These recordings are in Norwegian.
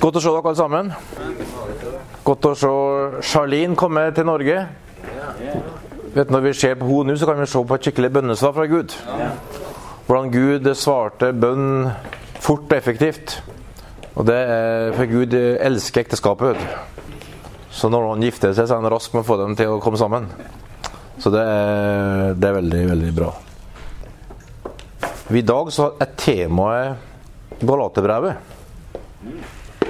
Godt å se dere alle sammen. Godt å se Charlene komme til Norge. Vet du, Når vi ser på henne nå, så kan vi se på et skikkelig bønnesvar fra Gud. Hvordan Gud svarte bønn fort og effektivt. Og det er For Gud elsker ekteskapet. vet du. Så når han gifter seg, så er han rask med å få dem til å komme sammen. Så det er, det er veldig, veldig bra. I dag så er temaet Galaterbrevet.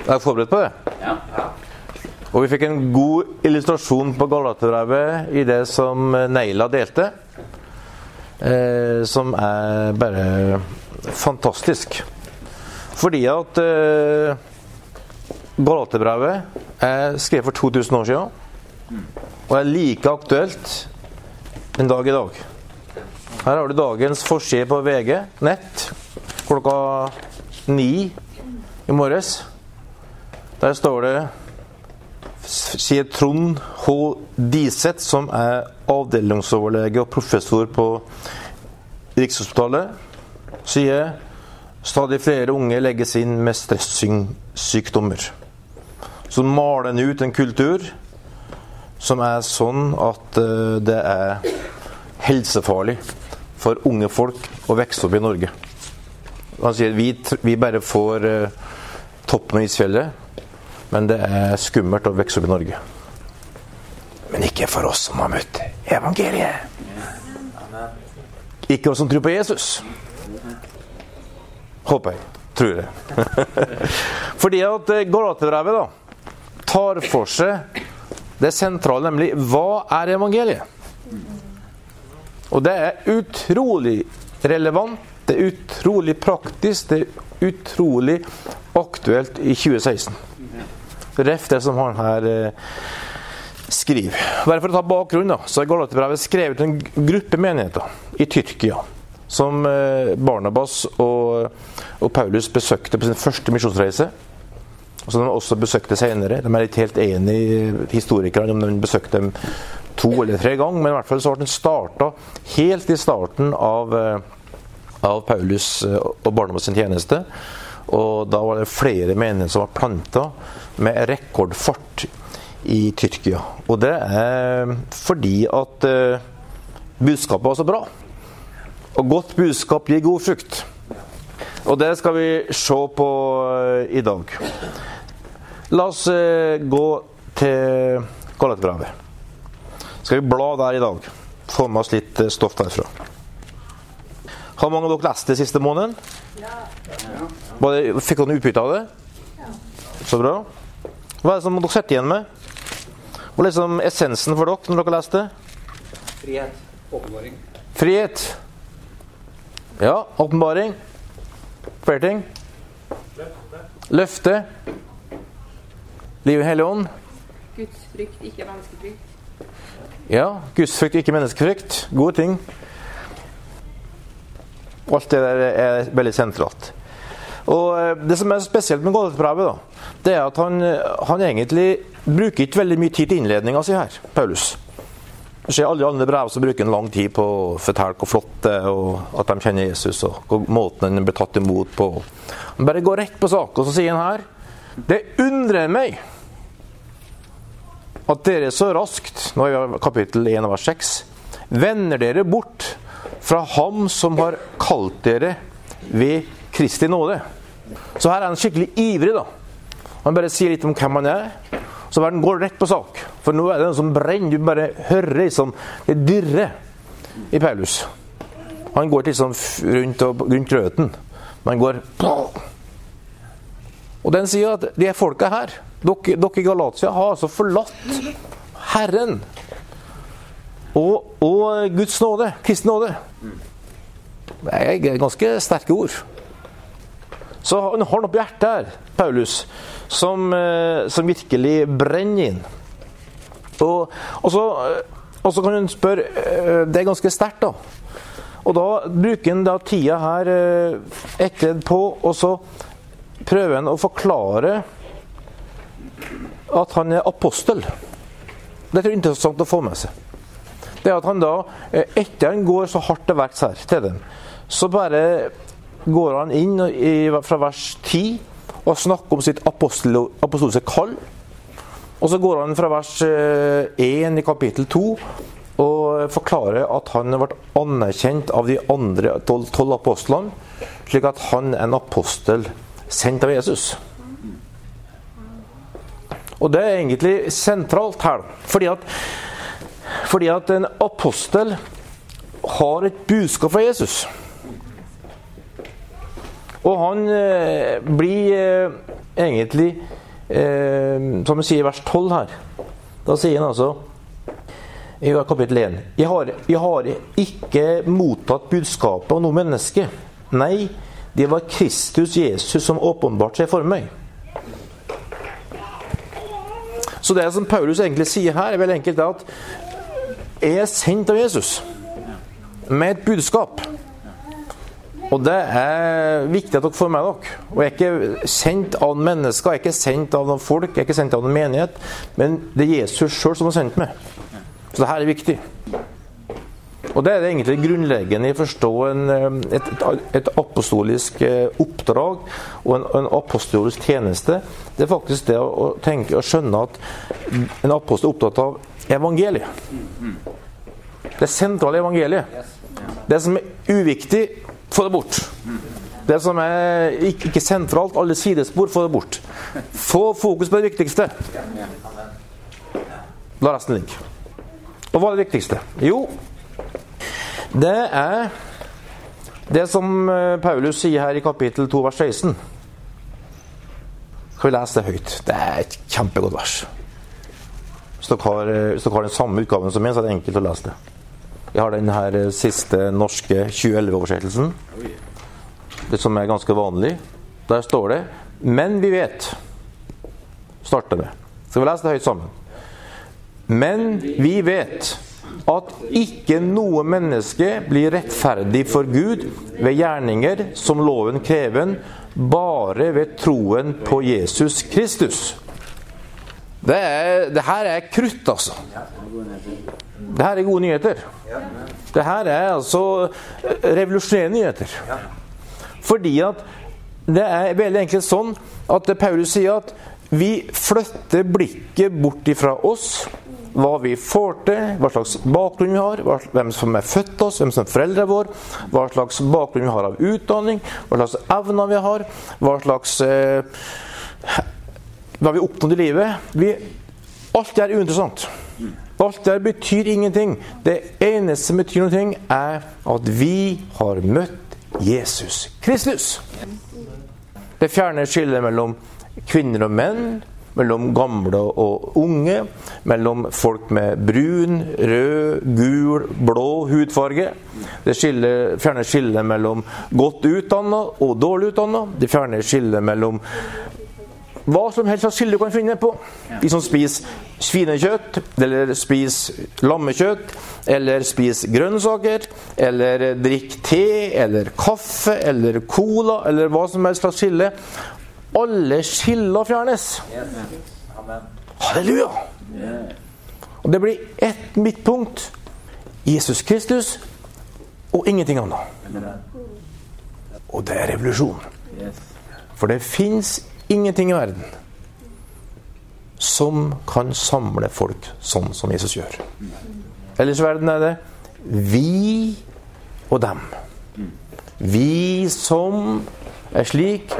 Er dere forberedt på det? Ja. Og vi fikk en god illustrasjon på Galaterbrevet i det som Neila delte. Eh, som er bare fantastisk. Fordi at eh, Galaterbrevet er skrevet for 2000 år siden. Og er like aktuelt en dag i dag. Her har du dagens forside på VG nett klokka ni i morges. Der står det sier Trond H. Diseth, som er avdelingsoverlege og professor på Rikshospitalet, sier stadig flere unge legges inn med stressykdommer. Så maler en ut en kultur som er sånn at eh, det er helsefarlig for unge folk å vokse opp i Norge. Han sier vi, vi bare får eh, toppen av isfjellet, men det er skummelt å vokse opp i Norge. Men ikke for oss som har møtt evangeliet. Ikke oss som tror på Jesus. Håper jeg. Tror jeg. Fordi at eh, Galaterbrevet da tar for seg det sentrale, nemlig hva er evangeliet? Og det er utrolig relevant, det er utrolig praktisk, det er utrolig aktuelt i 2016. Ref det som han her eh, skriver. Bare for å ta bakgrunnen, da, så er Galaterbrevet skrevet til en gruppe menigheter i Tyrkia. Som eh, Barnabas og, og Paulus besøkte på sin første misjonsreise. Og som de også besøkte senere. De er ikke helt enige, historikerne, om de besøkte dem to eller tre ganger. Men i hvert fall så ble den starta helt i starten av, eh, av Paulus og Barnabas sin tjeneste. Og da var det flere menigheter som var planta med rekordfart i Tyrkia. Og det er fordi at eh, budskapet var så bra. Og godt budskap gir god frukt. Og det skal vi se på eh, i dag. La oss eh, gå til Galaterbrevet. Skal vi bla der i dag. Få med oss litt stoff derfra. Har mange av dere lest det siste måneden? Var det, fikk dere utbytte av det? Så bra. Hva er det som dere sitter igjen med? Hva er liksom essensen for dere når dere leste? Frihet. Åpenbaring. Frihet. Ja, åpenbaring. Flere ting. Løfte. Liv i Hellig Ånd. Guds frykt, ikke menneskefrykt. Ja, Guds frykt, ikke menneskefrykt. Gode ting. Alt det der er veldig sentralt. Og eh, Det som er spesielt med Galaterbrevet, da, det er at han, han egentlig bruker ikke veldig mye tid til innledninga si her, Paulus. Du ser alle andre brev som bruker en lang tid på å fortelle hvor flott det er, og at de kjenner Jesus, og hvor måten han blir tatt imot på. Han bare går rett på sak, og så sier han her Det undrer meg at dere så raskt, nå er vi kapittel 1 vers 6, vender dere bort fra ham som har kalt dere ved Kristi nåde. Så her er han skikkelig ivrig, da. Han bare sier litt om hvem han er. Så verden går rett på sak. For nå er det noe som brenner. Du bare hører liksom det dirrer i Paulus. Han går liksom rundt, og, rundt grøten. Men går Og den sier at de folka her, dere, i Galatia, har altså forlatt Herren og, og Guds nåde, kristen nåde. Det er ganske sterke ord. Så han har noe på hjertet her, Paulus, som, eh, som virkelig brenner inn. Og, og, så, eh, og så kan hun spørre eh, Det er ganske sterkt, da. Og da bruker han da tida her eh, etterpå, og så prøver han å forklare at han er apostel. Det er interessant å få med seg. Det er at han da, eh, etter han går så hardt til verks her til dem, så bare går han inn i, fra vers 10 og snakker om sitt apostel, apostoliske kall. Og så går han fra vers 1 i kapittel 2 og forklarer at han vært anerkjent av de andre tolv apostlene, slik at han er en apostel sendt av Jesus. Og det er egentlig sentralt her, fordi at, fordi at en apostel har et budskap fra Jesus. Og han eh, blir eh, egentlig, eh, som vi sier i vers 12 her Da sier han altså i kapittel 1 jeg har, jeg har ikke mottatt budskapet av noe menneske. Nei, det var Kristus Jesus som åpenbarte seg for meg. Så det som Paulus egentlig sier her, er vel enkelt at er sendt av Jesus med et budskap. Og det er viktig at dere får med dere. Og jeg er ikke sendt av mennesker, jeg er ikke sendt av noen folk, jeg er ikke sendt av noen menighet. Men det er Jesus sjøl som har sendt meg. Så det her er viktig. Og det er egentlig grunnleggende i å forstå en, et, et, et, apostolisk eh, oppdrag og en, en, apostolisk tjeneste. Det er faktisk det å, tenke og skjønne at en apostel er opptatt av evangeliet. Det sentrale evangeliet. Det som er uviktig, få det bort. Det som er ikke, sentralt, alle sidespor, få det bort. Få fokus på det viktigste. La resten ligge. Og hva er det viktigste? Jo, det er det som eh, Paulus sier her i kapittel 2, vers 16. Skal vi lese det høyt? Det er et kjempegodt vers. Eh, hvis dere har den samme utgaven som meg, så er det enkelt å lese det. Jeg har den her eh, siste norske 2011-oversettelsen. Det som er ganske vanlig. Der står det 'Men vi vet' starter med. Skal vi lese det høyt sammen? Men vi vet at ikke noe menneske blir rettferdig for Gud ved gjerninger som loven krever, bare ved troen på Jesus Kristus. Det, er, det her er krutt, altså. Det her er gode nyheter. Det her er altså revolusjonerende nyheter. Fordi at det er veldig enkelt sånn at Paulus sier at vi flytter blikket bort ifra oss hva vi får til, hva slags bakgrunn vi har, hvem som er født oss, hvem som er foreldrene våre, hva slags bakgrunn vi har av utdanning, hva slags evner vi har, hva slags eh, Hva vi oppnådd i livet. Vi, alt det er uinteressant. Alt det betyr ingenting. Det eneste som betyr noe, er at vi har møtt Jesus Kristus. Det fjerner skillet mellom kvinner og menn, mellom gamle og unge, mellom folk med brun, rød, gul, blå hudfarge. Det skiller, fjerner skillet mellom godt utdanna og dårlig utdanna. Det fjerner skillet mellom hva som helst av skille du kan finne på. De som spiser svinekjøtt, eller spiser lammekjøtt, eller spiser grønnsaker, eller drikker te, eller kaffe, eller cola, eller hva som helst slags skille. Alle skiller fjernes. Halleluja! Og det blir ett midtpunkt. Jesus Kristus og ingenting annet. Og det er revolusjon. For det fins ingenting i verden som kan samle folk sånn som Jesus gjør. Ellers i verden er det vi og dem. Vi som er slik,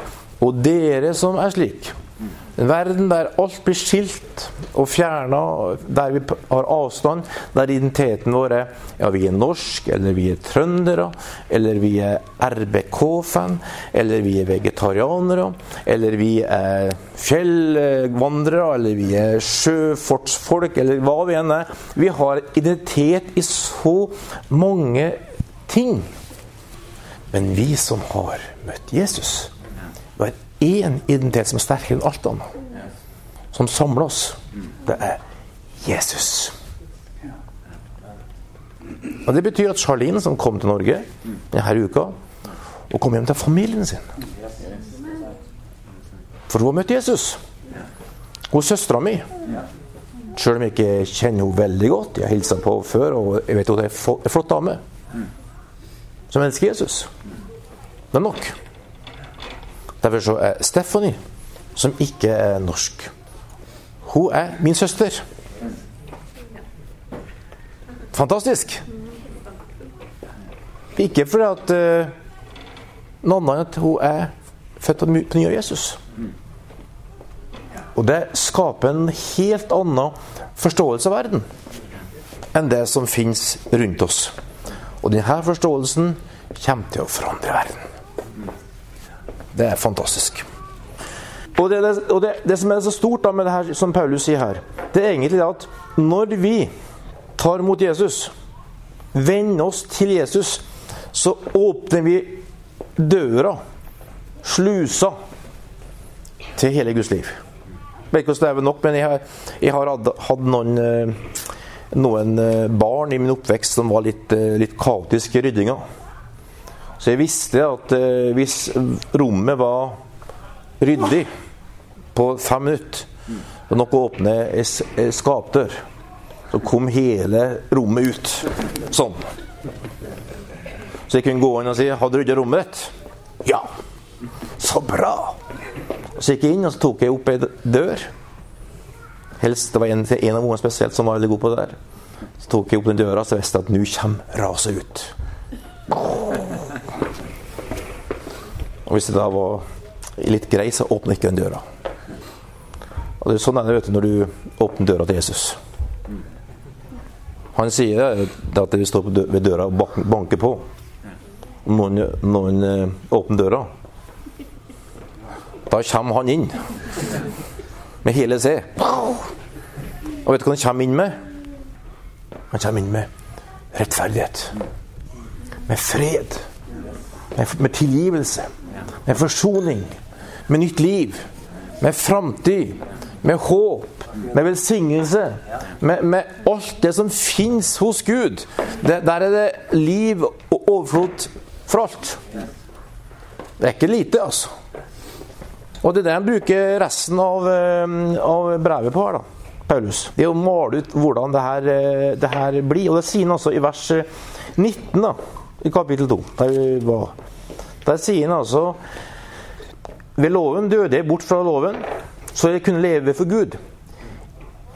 og dere som er slik. En verden der alt blir skilt og fjerna, der vi har avstand, der identiteten vår er ja, vi er norsk, eller vi er trøndere, eller vi er RBK-fan, eller vi er vegetarianere, eller vi er fjellvandrere, eller vi er sjøfortsfolk, eller hva vi enn er. Vi har identitet i så mange ting. Men vi som har møtt Jesus én identitet som er sterkere enn alt annet, som samler oss. Det er Jesus. Og Det betyr at Charlene, som kom til Norge denne uka, og kom hjem til familien sin For hun har møtt Jesus. Hun er søstera mi. Sjøl om jeg ikke kjenner henne veldig godt. Jeg har hilsa på henne før, og jeg vet hun er en flott dame som elsker Jesus. Det er nok. Derfor så er Stephanie som ikke er norsk. Hun er min søster. Fantastisk. Ikke fordi at uh, noe annet enn at hun er født på ny av Jesus. Og det skaper en helt annen forståelse av verden enn det som finnes rundt oss. Og denne forståelsen kommer til å forandre verden. Det er fantastisk. Og, det, og det, det, som er så stort da med det her, som Paulus sier her, det er egentlig at når vi tar mot Jesus, vender oss til Jesus, så åpner vi døra, slusa, til hele Guds liv. Jeg vet ikke hvordan det er nok, men jeg har, jeg har hatt noen, eh, noen, eh, barn i min oppvekst som var litt, eh, litt kaotiske i ryddinga. Så jeg visste at hvis rommet var ryddig på fem minutter, og nok å åpne ei skapdør, så kom hele rommet ut sånn. Så jeg kunne gå inn og si 'Har du rydda rommet ditt?' 'Ja.' 'Så bra.' Så gikk jeg inn og så tok jeg opp ei dør. Helst det var en, en av ungene spesielt som var veldig god på det der. Så tok jeg opp den døra, så visste jeg at nå kommer raset ut. Og hvis det da var litt grei, så åpna ikke den døra. Og det er sånn er det vet når du åpner døra til Jesus. Han sier at det står ved døra og banker på noen, noen eh, åpner døra, da kommer han inn med hele seg. Og vet du hva han kommer inn med? Han kommer inn med rettferdighet. Med fred. Med tilgivelse. Med forsoning. Med nytt liv. Med framtid. Med håp. Med velsignelse. Med, med, alt det som fins hos Gud. Det, der er det liv og overflod for alt. Det er ikke lite, altså. Og det er det han bruker resten av, eh, av brevet på her, da. Paulus. Det er å male ut hvordan det her, eh, det her blir. Og det sier han altså i vers 19 eh, da, i kapittel 2. Der, der sier han altså Ved loven døde jeg bort fra loven, så jeg kunne leve for Gud.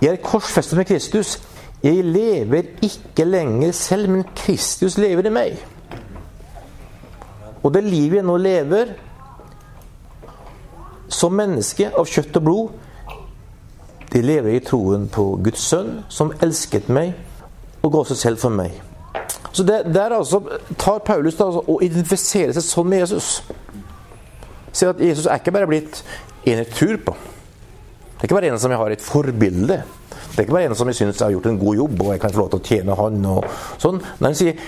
Jeg er korsfestet med Kristus. Jeg lever ikke lenger selv, men Kristus lever i meg. Og det livet jeg nå lever som menneske av kjøtt og blod, det lever i troen på Guds sønn, som elsket meg og ga seg selv for meg. Så det, Der altså tar Paulus da, altså, og identifiserer seg sånn med Jesus. Sier at Jesus er ikke bare blitt en jeg tror på. Det er ikke bare en som jeg har et forbilde. Det er ikke bare en som jeg syns har gjort en god jobb, og jeg kan få lov til å tjene han. og sånn. Nei, han sier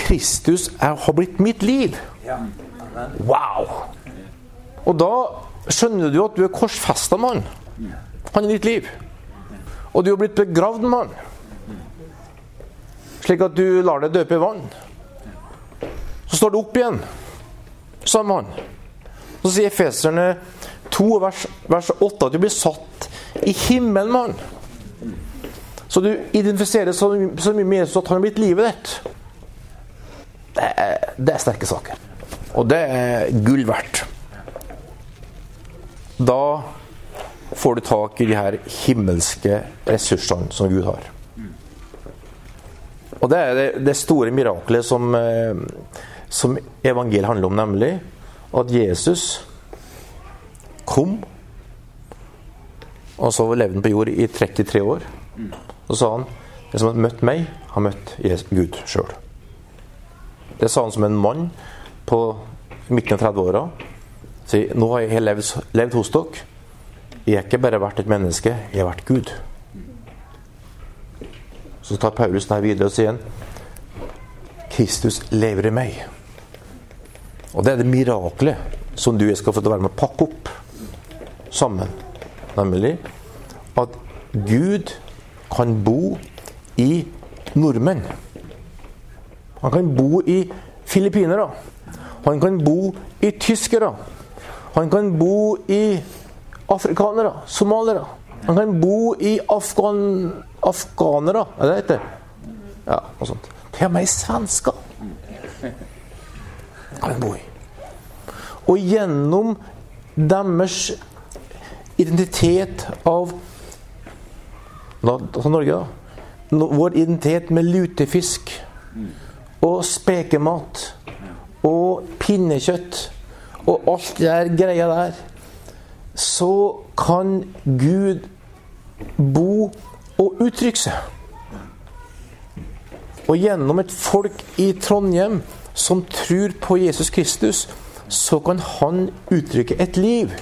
Kristus er, har blitt mitt liv. Wow! Og da skjønner du at du er korsfesta med han. Han er ditt liv. Og du har blitt begravd med han. Slik at du lar deg døpe i vann. Så står du opp igjen sammen med. Så sier Efeserne 2, vers, vers 8 at du blir satt i himmelen med. Så du identifiserer så, så mye med Jesus at han har blitt livet ditt. Det er, det er sterke saker. Og det er gull verdt. Da får du tak i de her himmelske ressursene som Gud har. Og det er det, det store miraklet som, eh, som evangeliet handler om, nemlig at Jesus kom, og så levde han på jord i 33 år. Så sa han den som har møtt meg, har møtt Gud sjøl. Det sa han som en mann på midten av 30-åra. Nå har jeg levd, levd, hos dere. Jeg har ikke bare vært et menneske, jeg har vært Gud. Så tar Paulus den videre og sier Kristus lever i meg. Og det er det miraklet som du jeg skal få til å være med å pakke opp sammen. Nemlig at Gud kan bo i nordmenn. Han kan bo i filippinere. Han kan bo i tyskere. Han kan bo i afrikanere, somaliere. Han kan bo i afghan, afghanere, er det det heter? Ja, noe sånt. Til og med i svensker kan han bo i. Og gjennom deres identitet av Altså Norge, da. Vår identitet med lutefisk og spekemat og pinnekjøtt og alt det der greia der, så kan Gud bo og uttrykke seg. Og gjennom et folk i Trondheim som tror på Jesus Kristus, så kan han uttrykke et liv.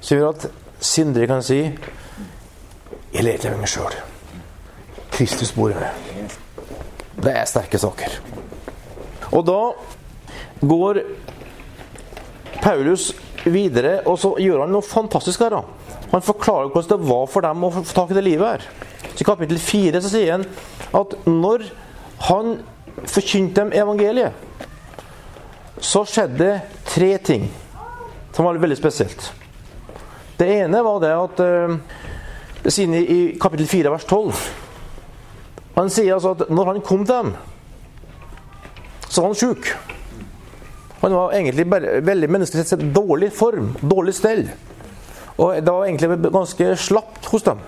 Så gjør at Sindre kan si Jeg leter etter meg sjøl. Kristus bor i meg. Det er sterke saker. Og da går Paulus videre, og så gjør han noe fantastisk her. da. Han forklarer hvordan det var for dem å få tak i det livet her. Så I kapittel 4 så sier han at når han forkynte dem evangeliet, så skjedde det tre ting som var veldig spesielt. Det ene var det at eh, Det sier han i i kapittel 4 vers 12. Han sier altså at når han kom til dem, så var han sjuk. Han var egentlig bare veldig menneskelig sett dårlig form, dårlig stell. Og det var egentlig ganske slapt hos dem.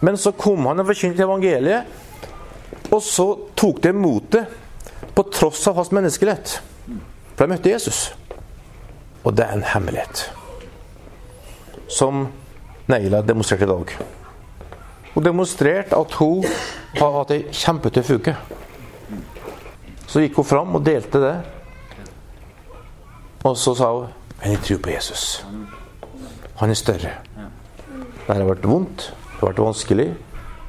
Men så kom han og forkynte evangeliet, og så tok de imot det på tross av hans menneskelighet. For de møtte Jesus. Og det er en hemmelighet som Neila demonstrerte i dag. Hun demonstrerte at hun har hatt ei kjempetøff uke. Så gikk hun fram og delte det. Og så sa hun Men jeg tror på Jesus. Han er større. Det har vært vondt, det har vært vanskelig,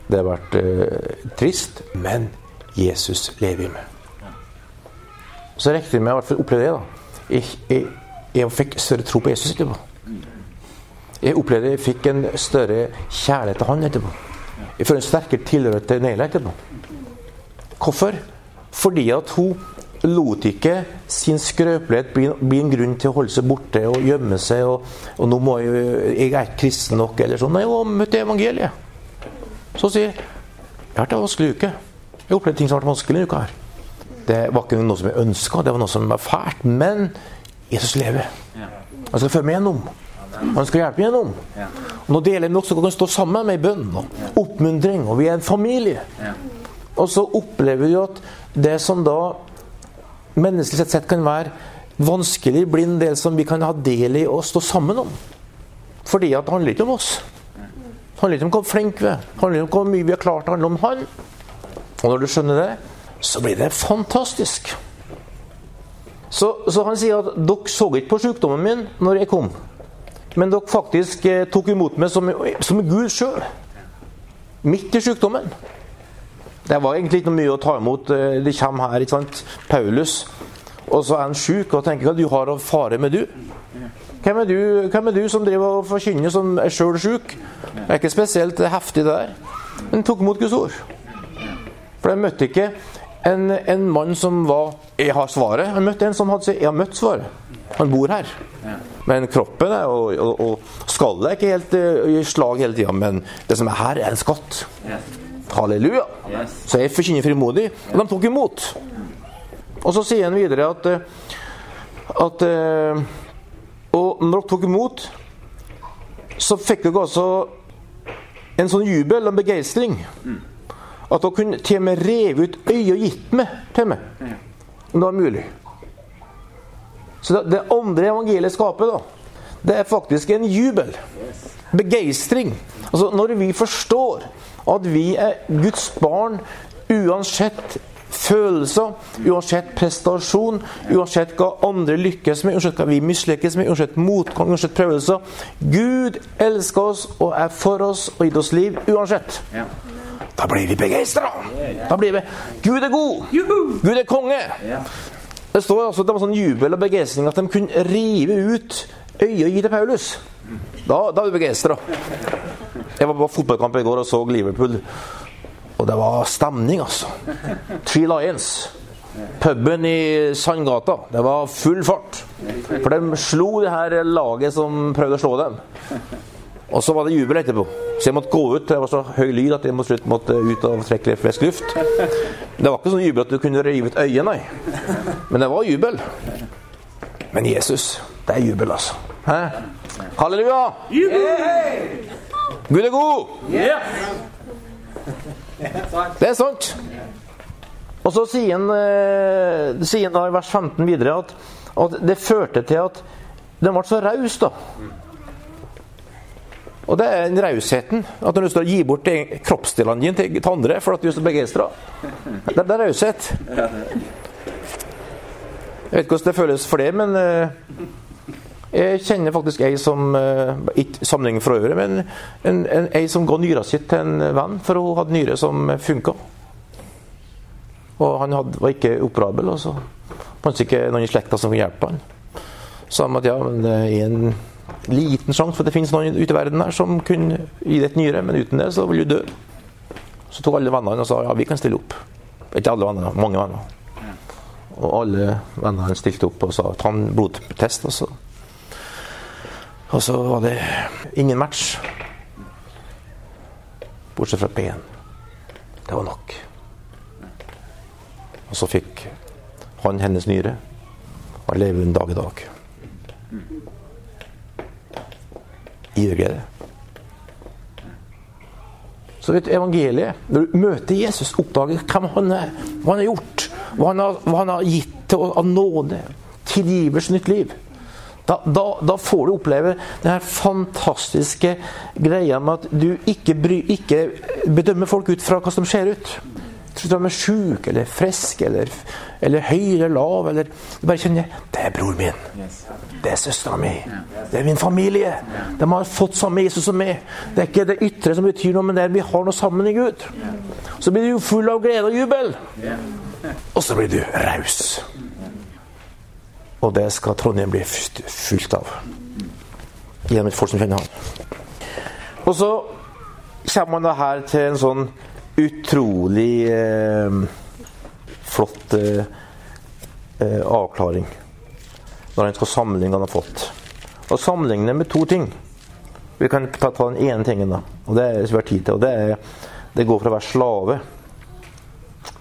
det har vært eh, trist, men Jesus lever i meg. Så rekte det fall å oppleve det. da. Jeg, jeg, jeg fikk større tro på Jesus etterpå. Jeg opplevde jeg fikk en større kjærlighet til han etterpå. Jeg føler en sterkere tilhørighet til Neila etterpå. Hvorfor? Fordi at hun lot ikke sin skrøpelighet bli, bli en grunn til å holde seg borte og gjemme seg. Og, og nå må jeg, jeg er ikke kristen nok, eller sånn. Nei, hun møtte evangeliet. Så sier jeg har hatt en vanskelig uke. Jeg har opplevd ting som har vært vanskelig denne uka. her. Det var ikke noe som jeg ønska, det var noe som var fælt. Men Jesus lever. Han skal føre meg gjennom. Han skal hjelpe meg gjennom. Og nå deler vi også at vi kan stå sammen med i bønn og oppmuntring, og vi er en familie. Og så opplever vi at det som da menneskelig sett, sett kan være vanskelig, blir en del som vi kan ha del i og stå sammen om. Fordi at det handler ikke om oss. Det handler ikke om hvor flinke vi er, det handler ikke om hvor mye vi har klart, det handler om Han. Og når du skjønner det, så blir det fantastisk. Så, så han sier at dere så ikke på sykdommen min når jeg kom, men dere faktisk eh, tok imot meg som, som Gud sjøl. Midt i sykdommen. Det var egentlig ikke noe mye å ta imot. eh, Det kommer her, ikke sant? Paulus. Og så er han sjuk og tenker hva du har å fare med du. Hvem er du, hvem er du som driver og forkynner som er sjøl sjuk? Det er ikke spesielt heftig, det der. Men tok imot Guds ord. For jeg møtte ikke en, en mann som var 'Jeg har svaret'. Han møtte en som hadde sagt 'Jeg har møtt svaret'. Han bor her. Men kroppen er, og, og, og skallet er ikke helt eh, i slag hele tida. Men det som er her, er en skatt. Halleluja. Så jeg forkynner frimodig. Og de tok imot. Og så sier han videre at, at eh, Og når dere tok imot, så fikk dere altså en sånn jubel og begeistring. At dere kunne til og med reve ut øyet og gitt meg til meg. Om det var mulig. Så det, det andre evangeliet skaper, da, det er faktisk en jubel. Begeistring. Altså når vi forstår at vi er Guds barn uansett følelser, uansett prestasjon, uansett hva andre lykkes med, uansett hva vi mislykkes med, uansett motgang, uansett prøvelser. Gud elsker oss og er for oss og gitt oss liv uansett. Da blir vi begeistra. Da blir vi Gud er god! Gud er konge! Det står altså at det var sånn jubel og begeistring at de kunne rive ut å gi til Paulus. Da, da er du begeistra. Jeg var på fotballkamp i går og så Liverpool. Og det var stemning, altså. Three Lions. Puben i Sandgata. Det var full fart. For de slo det her laget som prøvde å slå dem. Og så var det jubel etterpå. Så jeg måtte gå ut. Det var så høy lyd at jeg måtte, måtte ut og trekke litt frisk luft. Det var ikke sånn jubel at du kunne rive ut øyet, nei. Men det var jubel. Men Jesus, det er jubel, altså. Hæ? Halleluja! Gud er god! Det er sant. Og så sier han, eh, sier han da i vers 15 videre at, at det førte til at de ble så rause, da. Og det er den rausheten. At du har lyst til å gi bort de kroppsdelene dine til, til andre for at du er så begeistra. Det, det er raushet. Jeg vet ikke hvordan det føles for det, men eh, jeg kjenner faktisk ei som eh, Ikke sammenligning for øvrig, men en, en, ei som ga nyra si til en venn, for hun hadde nyre som funka. Og han hadde, var ikke operabel, og så fantes ikke noen i slekta som kunne hjelpe han. Så han måtte ja, men det er en liten sjanse for at det finnes noen ute i verden her som kunne gi deg et nyre, men uten det så vil du dø. Så tok alle vennene og sa ja, vi kan stille opp. Ikke alle venner, mange venner. Og alle vennene stilte opp og sa ta en blodtest. Og så, og så var det ingen match. Bortsett fra ben. Det var nok. Og så fikk han hennes nyre. Og jeg lever en dag i dag. Iverglede. Så vet du, evangeliet, når du møter Jesus, oppdager hvem han er, hva han har gjort, hva han har, hva han har gitt til av nåde, tilgivers nytt liv. Da, da, da, får du oppleve den fantastiske greia med at du ikke, bry, ikke bedømmer folk ut fra hva som ser ut. Tror du de er sjuke eller friske eller, eller høy eller lav. Eller, du bare kjenner Det er bror min. Det er søstera mi. Det er min familie. De har fått samme Jesus som meg. Det er ikke det ytre som betyr noe, men det er vi har noe sammen i Gud. Så blir du full av glede og jubel. Og så blir du raus. Og det skal Trondheim bli fullt av. Gjennom et folk som han. Og så kommer man da her til en sånn utrolig eh, flott eh, eh, avklaring når en skal sammenligne han har fått. Og sammenligne med to ting. Vi kan ta den ene tingen, da. Og det er har tid til. Og det, er, det går fra å være slave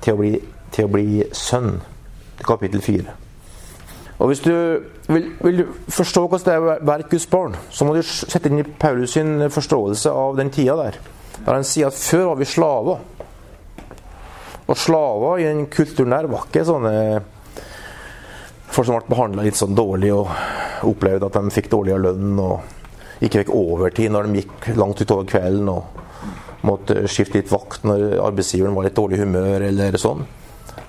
til å bli, til å bli sønn. Til kapittel fire. Og Hvis du vil, vil du forstå hvordan det er å være Guds barn, så må du sette inn i Paulus sin forståelse av den tida der. Der han sier at før var vi slaver. Og slaver i den kulturen der var ikke sånne folk som ble behandla litt sånn dårlig og opplevde at de fikk dårligere lønn og ikke fikk overtid når de gikk langt utover kvelden og måtte skifte litt vakt når arbeidsgiveren var litt dårlig humør eller sånn.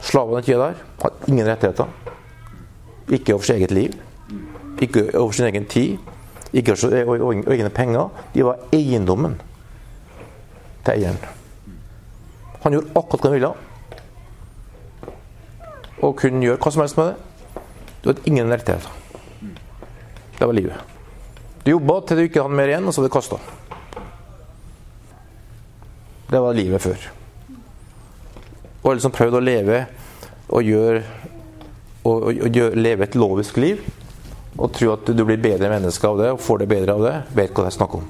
Slavene den tida der hadde ingen rettigheter. Ikke over sitt eget liv. Ikke over sin egen tid. Ikke over egne penger. De var eiendommen til eieren. Han gjorde akkurat hva han ville. Og kunne gjøre hva som helst med det. Du hadde ingen rettigheter. Det var livet. Du jobba til du ikke hadde mer igjen, og så hadde det kasta. Det var livet før. Og alle som prøvde å leve og, gjøre, og, og, og leve et lovisk liv, og tro at du blir bedre menneske av det og får det bedre av det, vet hva det er snakk om.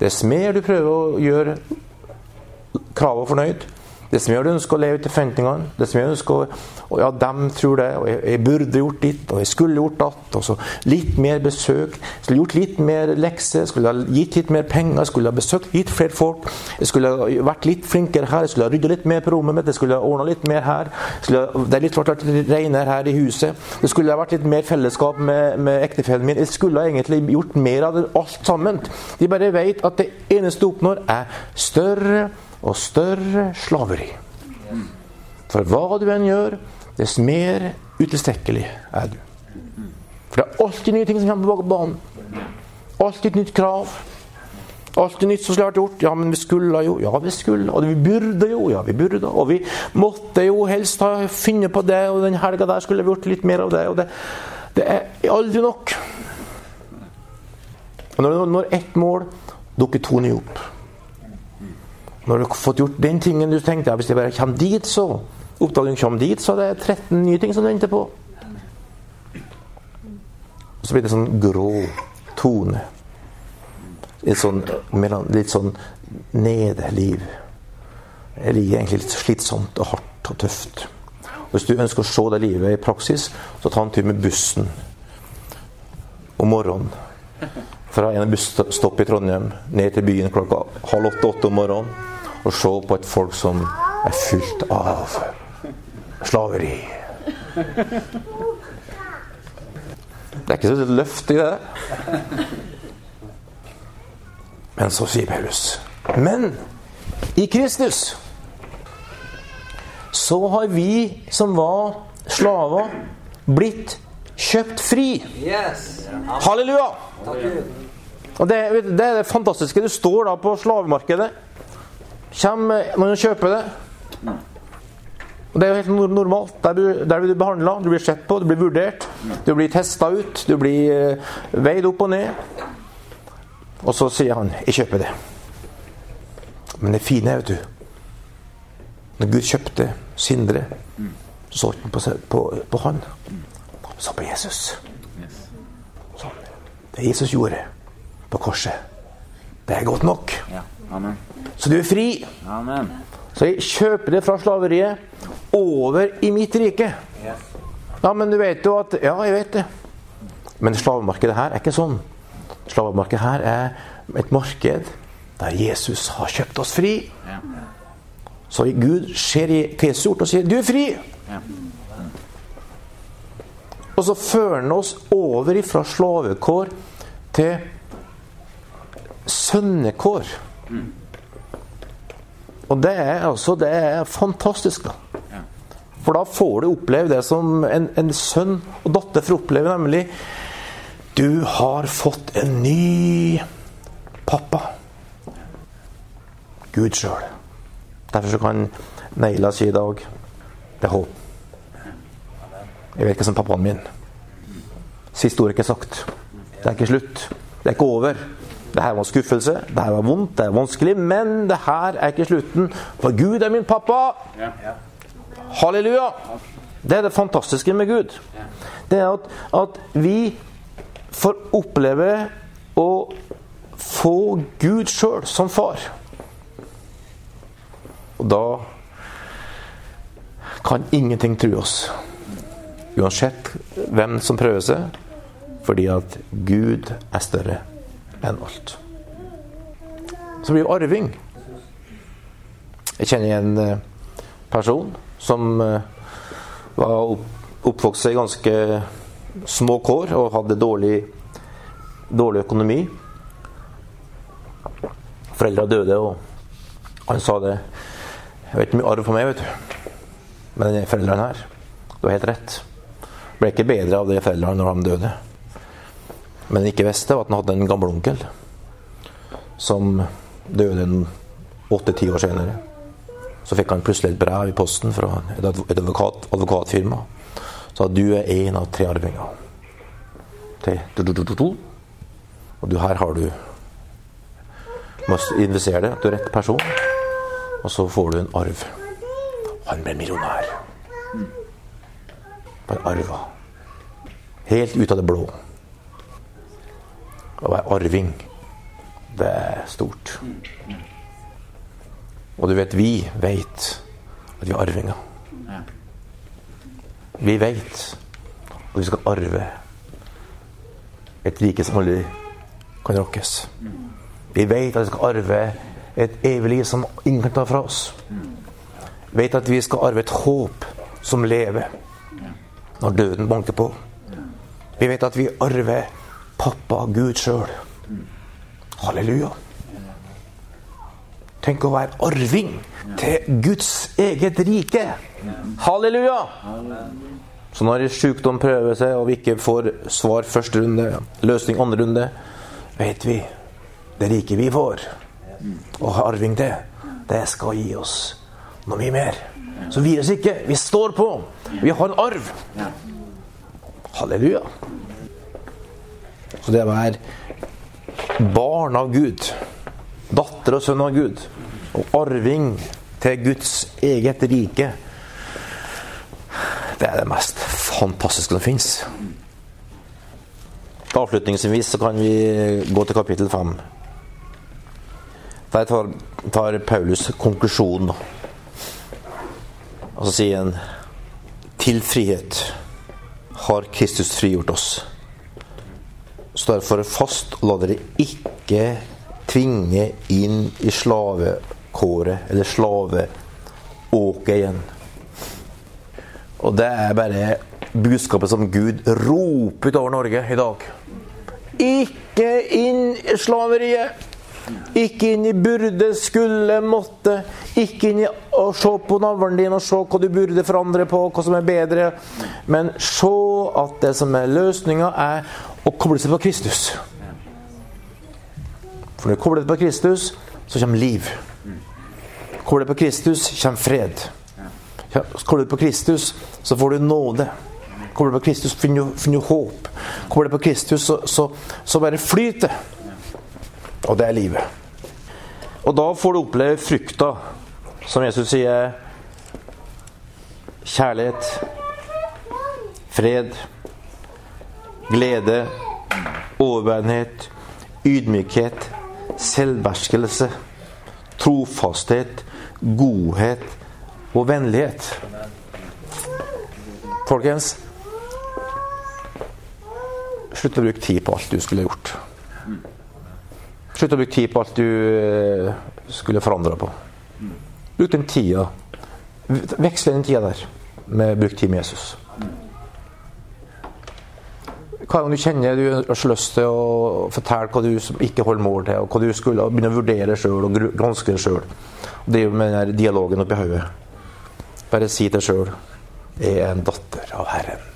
Dess mer du prøver å gjøre kravet fornøyd, dess gjør du ønsker å leve til forventningene, som gjør du ønsker å ja, dem tror det, og jeg, jeg, burde gjort ditt, og jeg skulle gjort datt, og så litt mer besøk, skulle gjort litt mer lekser, skulle ha gitt litt mer penger, skulle ha besøkt litt flere folk, jeg skulle ha vært litt flinkere her, jeg skulle ha rydda litt mer på rommet mitt, jeg skulle ha ordna litt mer her, skulle det er litt vært litt renere her i huset, det skulle ha vært litt mer fellesskap med, med ektefellen min, jeg skulle ha egentlig gjort mer av det alt sammen. De bare vet at det eneste du oppnår, er større og større slaveri. For hva du enn gjør, dess mer utilstrekkelig er du. For det er alltid nye ting som kommer på banen. Alltid et nytt krav. Alltid nytt som skulle vært gjort. Ja, men vi skulle jo. Ja, vi skulle. Og vi burde jo. Ja, vi burde. Og vi måtte jo helst ha funnet på det, og den helga der skulle vi gjort litt mer av det. Og det, det er aldri nok. Og når, når ett mål dukker to nye opp Når du har fått gjort den tingen du tenkte ja, Hvis jeg bare kommer dit, så Oppdager du kommer dit, så er det 13 nye ting som du venter på. Og så blir det sånn grå tone. Litt sånn, litt sånn nede-liv. Det livet er egentlig litt slitsomt og hardt og tøft. Hvis du ønsker å se det livet i praksis, så ta en tur med bussen om morgenen fra en busstopp i Trondheim ned til byen klokka halv åtte-åtte om morgenen og se på et folk som er fylt av slaveri. Det er ikke så løft i det. Men så sier Paulus Men i Kristus så har vi som var slaver, blitt kjøpt fri. Halleluja! Og det, det er det fantastiske. Du står da på slavemarkedet. Kommer man kjøper det. Og Det er jo helt normalt. Der, du, der blir du behandla, du blir sett på, du blir vurdert. Du blir testa ut, du blir eh, veid opp og ned. Og så sier han 'Jeg kjøper det'. Men det fine er, vet du Når Gud kjøpte Sindre, så solgte han på, på, på han. Så på Jesus. Sånn. Det Jesus gjorde på korset, det er godt nok. Ja. Amen. Så du er fri. Amen. Så jeg kjøper det fra slaveriet over i mitt rike. Ja, men du vet jo at Ja, jeg vet det. Men slavemarkedet her er ikke sånn. Slavemarkedet her er et marked der Jesus har kjøpt oss fri. Så Gud ser i Jesu har og sier 'du er fri'. Og så fører han oss over fra slavekår til sønnekår. Og det er altså det er fantastisk, da. For da får du oppleve det som en, en sønn og datter får oppleve, nemlig Du har fått en ny pappa. Gud sjøl. Derfor kan Neila si i dag det er håp. Jeg vet som pappaen min. Siste ord er ikke sagt. Det er ikke slutt. Det er ikke over. Det her var skuffelse, det her var vondt, det er vanskelig, men det her er ikke slutten. For Gud er min pappa! Halleluja! Det er det fantastiske med Gud. Det er at, at vi får oppleve å få Gud sjøl som far. Og da kan ingenting true oss. Uansett hvem som prøver seg. Fordi at Gud er større enn alt. Så blir jo arving. Jeg kjenner en eh, person som eh, var opp- oppvokst i ganske små kår og hadde dårlig, dårlig økonomi. Foreldra døde, og han sa det Jeg vet ikke mye arv for meg, vet du. Men denne foreldrene her, du har helt rett. Ble ikke bedre av de foreldrene når de døde. Men ikke visste, var at han hadde en gammel onkel som døde åtte-ti år senere. Så fikk han plutselig et brev i posten fra et advokat, advokatfirma. Sa at du er en av tre arvinger. Til. Og du, her har du må investere det, du er rett person. Og så får du en arv. Han ble millionær. Han arva. Helt ut av det blå. Å være arving, det er stort. Og du vet, vi vet at vi er arvinger. Vi vet at vi skal arve et rike som aldri kan rokkes. Vi vet at vi skal arve et evig liv som ingen kan ta fra oss. Vi vet at vi skal arve et håp som lever når døden banker på. Vi vet at vi arver pappa Gud sjøl. Halleluja. Tenk å være arving til Guds eget rike. Halleluja! Så når sykdom prøver seg, og vi ikke får svar første runde, løsning andre runde, vet vi det riket vi får, og har arving til, det skal gi oss noe mye mer. Så vi gir oss ikke. Vi står på. Vi har en arv. Halleluja. Så det å være barn av Gud, datter og sønn av Gud, og arving til Guds eget rike, det er det mest fantastiske som fins. Avslutningsvis så kan vi gå til kapittel 5. Der tar, tar Paulus konklusjonen. Og så sier han til frihet har Kristus frigjort oss. Står det for fast, la dere ikke tvinge inn i slavekåret eller slaveåket igjen. Og det er bare budskapet som Gud roper utover Norge i dag. Ikke inn i slaveriet! Ikke inn i burde, skulle, måtte. Ikke inn i å se på navlen din og se hva du burde forandre på, hva som er bedre. Men se at det som er løsninga, er å koble seg på Kristus. For når du kobler deg på Kristus, så kommer liv. Kobler deg på Kristus, kommer fred. Kobler deg på Kristus, så får du nåde. Kobler deg på Kristus, finner du, finner du håp. Kobler deg på Kristus, så, så, så bare flyter. Og det er livet. Og da får du oppleve frukta, som Jesus sier Kjærlighet, fred, glede, overbærenhet, ydmykhet, selvbeherskelse, trofasthet, godhet og vennlighet. Folkens, slutt å bruke tid på alt du skulle gjort. Slutt å bruke tid på alt du eh, skulle forandra på. Bruk den tida. Veksle den tida der med bruk tid med Jesus. Hva du kjenner du har lyst til å fortelle hva du ikke holder mål til, og hva du skulle begynne å vurdere sjøl og granske sjøl, drive med den dialogen oppi hodet. Bare si deg sjøl Jeg er en datter av Herren.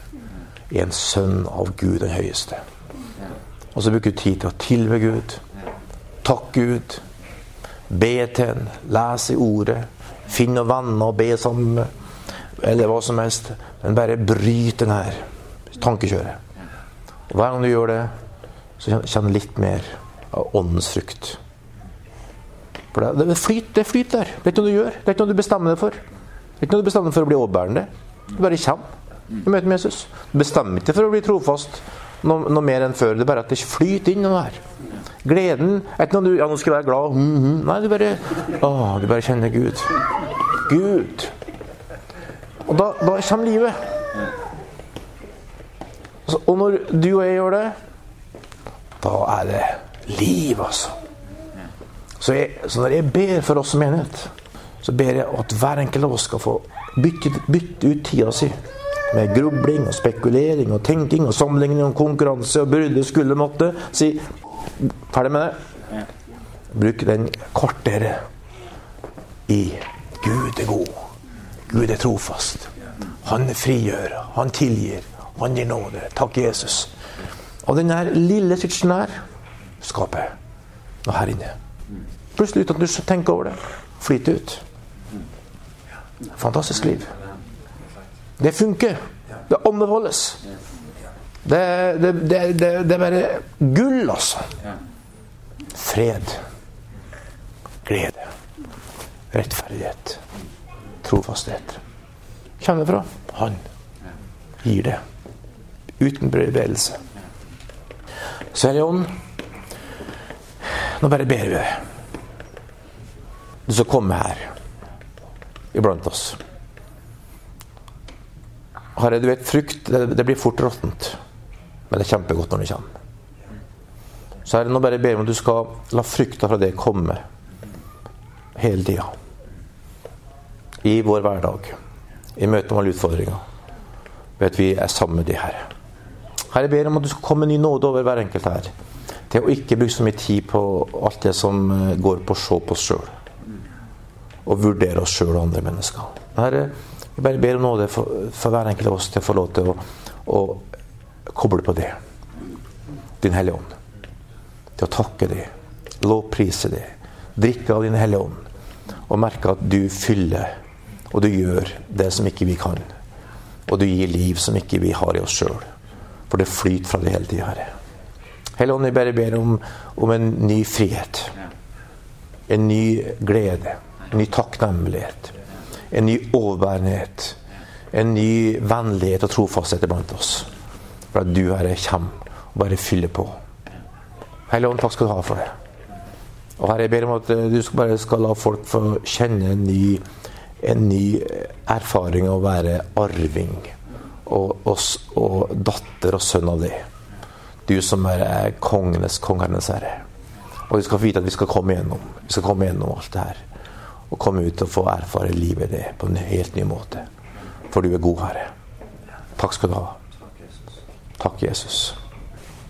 Jeg er en sønn av Gud den høyeste. Og så bruker du tid til å tilbe Gud. Takk Gud. Be til Ham. Les i ordet. Finn noen venner å be sammen med. Eller hva som helst. Men bare bryt den her tankekjøret. Og Hver gang du gjør det, så kjenner du litt mer av åndens frukt. For det, det flyter det flyt der. Det er ikke noe du gjør. Det er ikke noe du bestemmer deg for. Det er ikke noe du bestemmer deg for å bli overbærende. Du bare kommer i møte med Jesus. Du bestemmer ikke for å bli trofast noe, noe mer enn før. Det er bare at det flyter inn noe her. Gleden er ikke noe du Ja, nå skal jeg være glad. Mm -hmm. Nei, du bare Å, du bare kjenner Gud. Gud. Og da, da kommer livet. Og når du og jeg gjør det, da er det liv, altså. Så, jeg, så når jeg ber for oss som menighet, så ber jeg at hver enkelt av oss skal få bytte, bytte ut tida si med grubling og spekulering og tenking og sammenligning og konkurranse og burde, skulle, måtte. Si ferdig med det. Bruk den kvarteret i Gud er god. Gud er trofast. Han frigjør. Han tilgir. Han gir nåde. Takk, Jesus. Og den der lille switchen der skaper noe her inne. Plutselig uten at du tenker over det. Flyter ut. Fantastisk liv. Det funker. Det anbefales. Det, det, det, det, er bare gull, altså. Fred. Glede. Rettferdighet. Trofasthet. Kommer fra Han. Gir det. Uten bevegelse. Så Hellige Ånd, nå bare ber vi deg. Du skal komme her iblant oss. Herre, du vet, frukt det, blir fort råttent. Men det er kjempegodt når det kommer. Så Herre, nå bare ber jeg om at du skal la frykta fra det komme hele tida. I vår hverdag. I møte med alle utfordringer. at vi er sammen med de, Herre. Herre, jeg ber om at du skal komme ny nåde over hver enkelt her. Til å ikke bruke så mye tid på alt det som eh, går på å se på oss sjøl. Og vurdere oss sjøl og andre mennesker. Herre, jeg bare ber om nåde for, for, hver enkelt av oss til å få lov til å, å koble på det. Din Hellige Ånd. Til å takke det, lovprise det, drikke av Din Hellige Ånd. Og merke at du fyller, og du gjør det som ikke vi kan. Og du gir liv som ikke vi har i oss sjøl. For det flyter fra det hele tida, Herre. Hellige Ånd, jeg bare ber om, om en ny frihet. En ny glede. En ny takknemlighet en ny overbærenhet. En ny vennlighet og trofasthet blant oss. For at du, Herre, kommer og bare fyller på. Hellige Ånd, takk skal du ha for det. Og Herre, jeg ber om at eh, du bare skal la folk få kjenne en ny, en ny erfaring av å være arving og, og, og datter og sønn av deg. Du som er kongenes kongernes herre. Og vi skal vite at vi skal komme gjennom Vi skal komme gjennom alt det her. Og komme ut og få erfare livet det på en helt ny måte. For du er god, Herre. Takk skal du ha. Takk, Jesus.